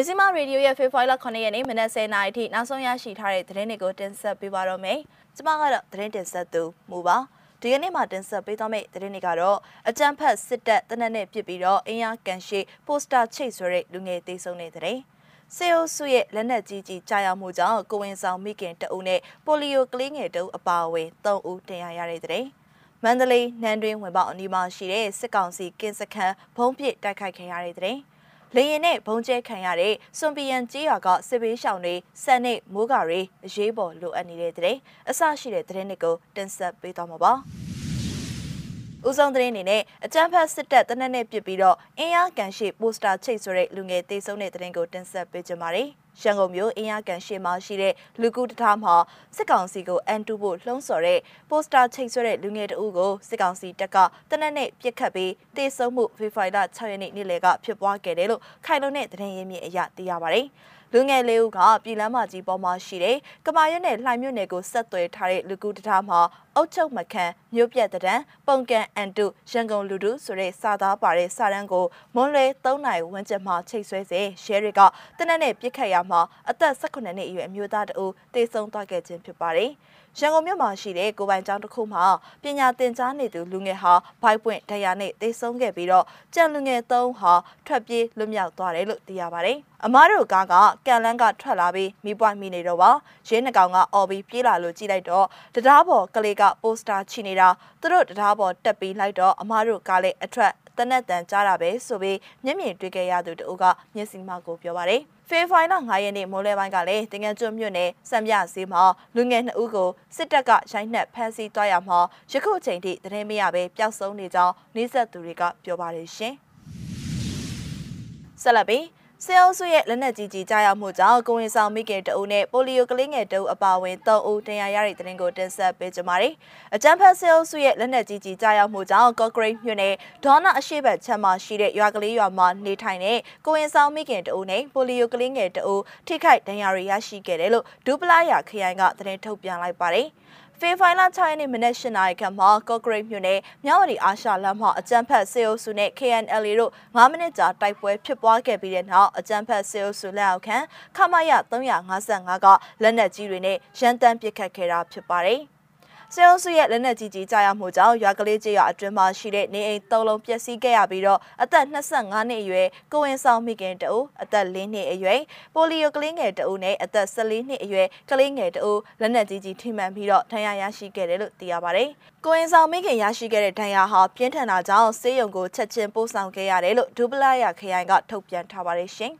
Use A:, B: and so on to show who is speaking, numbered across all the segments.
A: မြစီမရေဒီယိုရဲ့ဖေဖော်ဝါရီလ9ရက်နေ့မနက်10:00နာရီထိနောက်ဆုံးရရှိထားတဲ့သတင်းတွေကိုတင်ဆက်ပေးပါတော့မယ်။ကျွန်မကတော့သတင်းတင်ဆက်သူမူပါ။ဒီကနေ့မှာတင်ဆက်ပေးသွားမယ့်သတင်းတွေကတော့အကြမ်းဖက်စစ်တပ်တနက်နဲ့ပြစ်ပြီးတော့အင်အားကန်ရှိပိုစတာချိတ်ဆွဲတဲ့လူငယ်သေးဆုံးတဲ့သတင်း။စေအိုစုရဲ့လက်နက်ကြီးကြီးကြာရောက်မှုကြောင့်ကိုဝင်ဆောင်မိခင်တအုပ်နဲ့ပိုလီယိုကလေးငယ်တအုပ်အပါအဝင်3ဦးတင်ရရတဲ့တဲ့မန္တလေးနန်းတွင်းဝင်ပေါအနီးမှာရှိတဲ့စစ်ကောင်စီကင်းစခန်းဘုံပစ်တိုက်ခိုက်ခဲ့ရတဲ့တဲ့ လေရင်နဲ့ဘုံကျဲခံရတဲ့စွန်ပီယန်ကြေးရွာကစစ်ဘေးရှောင်တွေစံနေမိုးကာတွေအရေးပေါ်လိုအပ်နေတဲ့တဲ့အဆရှိတဲ့တဲ့တွေကိုတင်ဆက်ပေးသွားမှာပါ။ဦးဆုံးသတင်းအနေနဲ့အကြမ်းဖက်စစ်တပ်တနက်နဲ့ပြစ်ပြီးတော့အင်အားကန်ရှိပိုစတာချိတ်ဆိုတဲ့လူငယ်တေဆုံးတဲ့သတင်းကိုတင်ဆက်ပေးကြပါမယ်။ရန်ကုန်မြို့အင်အားကန်ရှိမှရှိတဲ့လူကူတထားမှာစစ်ကောင်စီကိုအန်တူဖို့လှုံ့ဆော်တဲ့ပိုစတာချိတ်ဆွဲတဲ့လူငယ်တအုပ်ကိုစစ်ကောင်စီတပ်ကတနက်နဲ့ပြစ်ခတ်ပြီးတေဆုံးမှုဖေဖော်ဝါရီလ6ရက်နေ့နေ့လယ်ကဖြစ်ပွားခဲ့တယ်လို့ခိုင်လုံတဲ့သတင်းရင်းမြစ်အရသိရပါတယ်။လူငယ်လေးဦးကပြည်လမ်းမကြီးပေါ်မှာရှိတဲ့ကမာရွတ်နယ်လှိုင်မြို့နယ်ကိုဆက်သွယ်ထားတဲ့လူကူတထားမှာအုတ်ချုပ်မခန့်မြို့ပြက်တံပုံကန်အန်တုရန်ကုန်လူတုဆိုတဲ့စာသားပါတဲ့စာတန်းကိုမွန်းလွဲ3နိုင်ဝန်းကျင်မှာချိတ်ဆွဲစေရဲတွေကတနက်နဲ့ပြစ်ခတ်ရမှာအသက်18နှစ်အရွယ်အမျိုးသားတဦးတေဆုံးသွားခဲ့ခြင်းဖြစ်ပါတယ်။ရန်ကုန်မြို့မှာရှိတဲ့ကိုပိုင်ကျောင်းတစ်ခုမှာပညာသင်ကြားနေသူလူငယ်ဟာဘိုက်ပွင့်ဒဏ်ရာနဲ့သေဆုံးခဲ့ပြီးတော့ကြံလူငယ်သုံးဟာထွက်ပြေးလွတ်မြောက်သွားတယ်လို့သိရပါတယ်။အမားတို့ကားကကန်လန်းကထွက်လာပြီးမိပွိုင်းမိနေတော့ပါရင်းနှကောင်ကအော်ပြီးပြေးလာလို့ကြည့်လိုက်တော့တရားပေါ်ကလေးကပိုစတာချီနေတာသူတို့တရားပေါ်တက်ပြီးလိုက်တော့အမားတို့ကားလည်းအထွက် တနက်တန်ကြားတာပဲဆိုပြီးမျက်မြင်တွေ့ခဲ့ရသူတို့ကမျက်စိမှကိုပြောပါတယ်။ဖေဖော်ဝါရီလ9ရက်နေ့မိုးလဲပိုင်းကလည်းတင်ငန်းကျွန်းမြို့နယ်စံပြဈေးမှာလူငယ်2ဦးကိုစစ်တပ်ကရိုက်နှက်ဖမ်းဆီးသွားရမှာယခုအချိန်ထိသတင်းမရဘဲပျောက်ဆုံးနေကြောင်းနှိစက်သူတွေကပြောပါတယ်ရှင်။ဆက်လက်ပြီး ဆေးအုပ်စုရဲ့လက်နက်ကြီးကြီးကြားရောက်မှုကြောင့်ကိုဝင်ဆောင်မိခင်တအုပ်နဲ့ပိုလီယိုကလေးငယ်တအုပ်အပါအဝင်၃ဦးတရားရတဲ့တဲ့တင်ကိုတင်ဆက်ပေးကြပါမယ်။အကြံဖက်ဆေးအုပ်စုရဲ့လက်နက်ကြီးကြီးကြားရောက်မှုကြောင့်ကော့ဂရိတ်မြို့နယ်ဒေါနာအရှိတ်ချမ်းမှာရှိတဲ့ရွာကလေးရွာမှာနေထိုင်တဲ့ကိုဝင်ဆောင်မိခင်တအုပ်နဲ့ပိုလီယိုကလေးငယ်တအုပ်ထိခိုက်ဒဏ်ရာတွေရရှိခဲ့တယ်လို့ဒူပလာယာခရိုင်ကသတင်းထုတ်ပြန်လိုက်ပါတယ်။ ဖေဖိုင်လာ6ရက်နေ့မနက်၈နာရီခန့်မှာကော့ဂရိတ်မြို့နယ်မြောက်ဝတီအာရှလမ်းမှာအကြမ်းဖက်စေအုပ်စုနဲ့ KNL တို့9မိနစ်ကြာတိုက်ပွဲဖြစ်ပွားခဲ့ပြီးတဲ့နောက်အကြမ်းဖက်စေအုပ်စုလက်အောက်ခံခမရ355ကလက်နက်ကြီးတွေနဲ့ရန်တမ်းပစ်ခတ်ခဲ့တာဖြစ်ပါတယ်။ စေအုပ်စုရဲ့လက်နက်ကြီးကြီးကြားရောက်မှုကြောင့်ရွာကလေးကျေးရွာအတွင်းမှာရှိတဲ့နေအိမ်၃လုံးပျက်စီးခဲ့ရပြီးတော့အသက်25နှစ်အရွယ်ကိုဝင်ဆောင်မိခင်တအုပ်အသက်၄နှစ်အရွယ်ပိုလီယိုကလေးငယ်တအုပ်နဲ့အသက်14နှစ်အရွယ်ကလေးငယ်တအုပ်လက်နက်ကြီးကြီးထိမှန်ပြီးတော့ဒဏ်ရာရရှိခဲ့တယ်လို့သိရပါတယ်။ကိုဝင်ဆောင်မိခင်ရရှိခဲ့တဲ့ဒဏ်ရာဟာပြင်းထန်တာကြောင့်ဆေးရုံကိုချက်ချင်းပို့ဆောင်ခဲ့ရတယ်လို့ဒူပလာယာခရိုင်ကထုတ်ပြန်ထားပါတယ်ရှင်။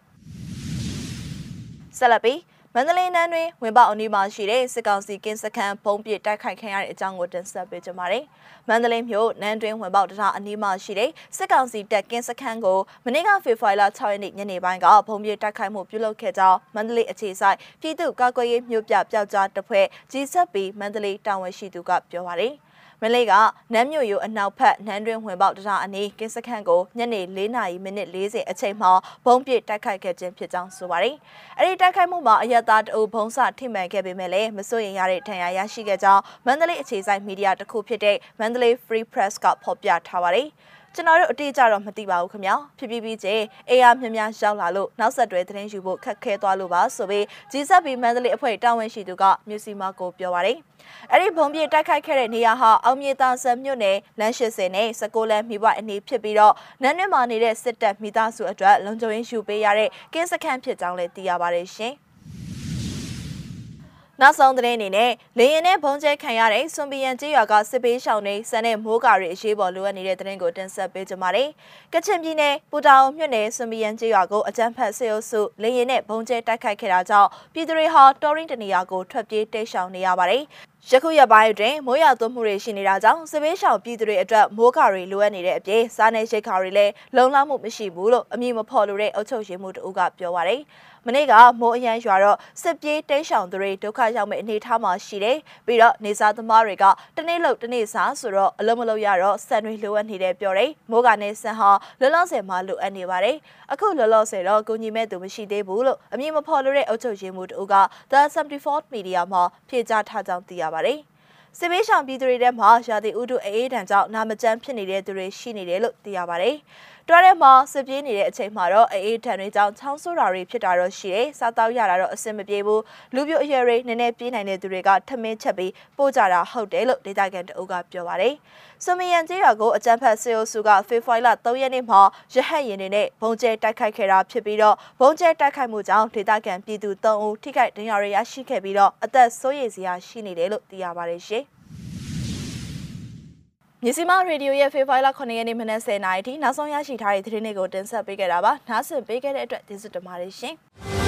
A: ဆက်လက်ပြီး မန္တလေးနန်းတွင်ဝင်ပေါအနီးမှာရှိတဲ့စစ်ကောင်စီကင်းစခန်းဘုံပစ်တိုက်ခိုက်ခံရတဲ့အကြောင်းကိုတင်ဆက်ပေးကြပါမယ်။မန္တလေးမြို့နန်းတွင်ဝင်ပေါတထားအနီးမှာရှိတဲ့စစ်ကောင်စီတပ်ကင်းစခန်းကိုမနေ့ကဖေဖော်ဝါရီလ6ရက်နေ့ညနေပိုင်းကဘုံပစ်တိုက်ခိုက်မှုပြုလုပ်ခဲ့ကြောင်းမန္တလေးအခြေစိုက်ပြည်သူ့ကာကွယ်ရေးမြို့ပြပျောက်ကြားတပ်ဖွဲ့ G7B မန္တလေးတာဝန်ရှိသူကပြောပါရယ်။ မလေးကနမ်းမြို့ရိုးအနောက်ဖက်နန်းတွင်းဝင်ပေါက်တရအနီးကင်းစခန်းကိုညနေ4နာရီမိနစ်40အချိန်မှာဘုံပစ်တိုက်ခိုက်ခဲ့ခြင်းဖြစ်ကြောင်းဆိုပါတယ်။အဲဒီတိုက်ခိုက်မှုမှာအရက်သားတအုပ်ဘုံစထိမှန်ခဲ့ပေမဲ့လည်းမစိုးရင်ရတဲ့ထံရရရှိခဲ့ကြောင်းမန္တလေးအခြေစိုက်မီဒီယာတစ်ခုဖြစ်တဲ့မန္တလေး Free Press ကဖော်ပြထားပါတယ်။ ကျွန်တော်တို့အတိအကျတော့မသိပါဘူးခင်ဗျာဖြစ်ပြီးပြီးချင်းအေးအားမြများရောက်လာလို့နောက်ဆက်တွဲသတင်းယူဖို့ခက်ခဲသွားလို့ပါဆိုပြီး G7B မန္တလေးအဖွဲ့တာဝန်ရှိသူကမြို့စီမာကိုပြောပါတယ်အဲ့ဒီဘုံပြေတိုက်ခိုက်ခဲ့တဲ့နေရာဟာအောင်မြေတာဆန်မြို့နယ်လမ်း80နဲ့16လမ်းမိဘအနီးဖြစ်ပြီးတော့နန်းတွင်းမှာနေတဲ့စစ်တပ်မိသားစုအတွက်လုံခြုံရေးယူပေးရတဲ့ကင်းစခန်းဖြစ်ကြောင်းလည်းသိရပါတယ်ရှင်။ နောက်ဆုံးသတင်းအနေနဲ့လေရင်နဲ့ဘုံကျဲခံရတဲ့စွန်ပီယန်ကျေးရွာကစစ်ပေးရှောင်တွေစံတဲ့မိုးကာတွေအရေးပေါ်လိုအပ်နေတဲ့သတင်းကိုတင်ဆက်ပေးကြပါမယ်။ကချင်ပြည်နယ်ပူတာအုံမြို့နယ်စွန်ပီယန်ကျေးရွာကိုအကြမ်းဖက်စစ်အုပ်စုလေရင်နဲ့ဘုံကျဲတိုက်ခိုက်ခဲ့တာကြောင့်ပြည်သူတွေဟာတော်ရင်းတနေရာကိုထွက်ပြေးတိတ်ရှောင်နေရပါတယ်။ယခုရက်ပိုင်းအတွင်းမိုးရွာသွန်းမှုတွေရှိနေတာကြောင့်စစ်ဘေးရှောင်ပြည်သူတွေအတွက်မိုးကာတွေလိုအပ်နေတဲ့အပြင်စားနေရိတ်ခါတွေလည်းလုံလောက်မှုမရှိဘူးလို့အမည်မဖော်လို့တဲ့အုပ်ချုပ်ရေးမှူးတို့ကပြောပါရယ်မနေ့ကမိုးအရန်ရွာတော့စစ်ပြေးတိမ်းရှောင်သူတွေဒုက္ခရောက်မဲ့အနေအထားမှာရှိတယ်ပြီးတော့နေစားသမားတွေကတနေ့လောက်တနေ့စားဆိုတော့အလုံးမလုံးရတော့ဆန်တွေလိုအပ်နေတယ်ပြောတယ်မိုးကနေဆန်ဟာလောလောဆယ်မှာလိုအပ်နေပါတယ်အခုလောလောဆယ်တော့ကိုညီမဲ့သူမရှိသေးဘူးလို့အမည်မဖော်လို့တဲ့အုပ်ချုပ်ရေးမှူးတို့က The 74 Media မှာဖြေကြားထားကြောင်းသိရပါတယ် စစ်ပေးဆောင်ပြည်သူတွေထဲမှာရာသီဥတုအေးဒဏ်ကြောင့်နာမကျန်းဖြစ်နေတဲ့သူတွေရှိနေတယ်လို့သိရပါတယ်။တွားထဲမှာစစ်ပြေးနေတဲ့အချိန်မှာတော့အေးထန်တွေကြောင့်ချောင်းဆိုးတာတွေဖြစ်တာတော့ရှိတယ်။စားတောက်ရတာတော့အဆင်မပြေဘူး။လူပြိုအရွယ်တွေနည်းနည်းပြေးနိုင်တဲ့သူတွေကထမင်းချက်ပြီးပို့ကြတာဟုတ်တယ်လို့ဒေတာကန်တအုပ်ကပြောပါတယ်။ဆွမယန်ကျေးရွာကိုအကြမ်းဖက်ဆေးအုပ်စုကဖေဖော်ဝါရီလ3ရက်နေ့မှာရဟတ်ရင်တွေနဲ့ဘုံကျဲတိုက်ခိုက်ခဲ့တာဖြစ်ပြီးတော့ဘုံကျဲတိုက်ခိုက်မှုကြောင့်ဒေတာကန်ပြည်သူ3ဦးထိခိုက်ဒဏ်ရာတွေရရှိခဲ့ပြီးတော့အသက်စိုးရိမ်စရာရှိနေတယ်လို့သိရပါတယ်ရှင်။ မြစီမရေဒီယိုရဲ့ဖေဖိုင်လာ9ရက်နေ့မနက်10:00နာရီထိနောက်ဆုံးရရှိထားတဲ့သတင်းတွေကိုတင်ဆက်ပေးခဲ့တာပါ။နားဆင်ပေးခဲ့တဲ့အတွက်ကျေးဇူးတင်ပါတယ်ရှင်။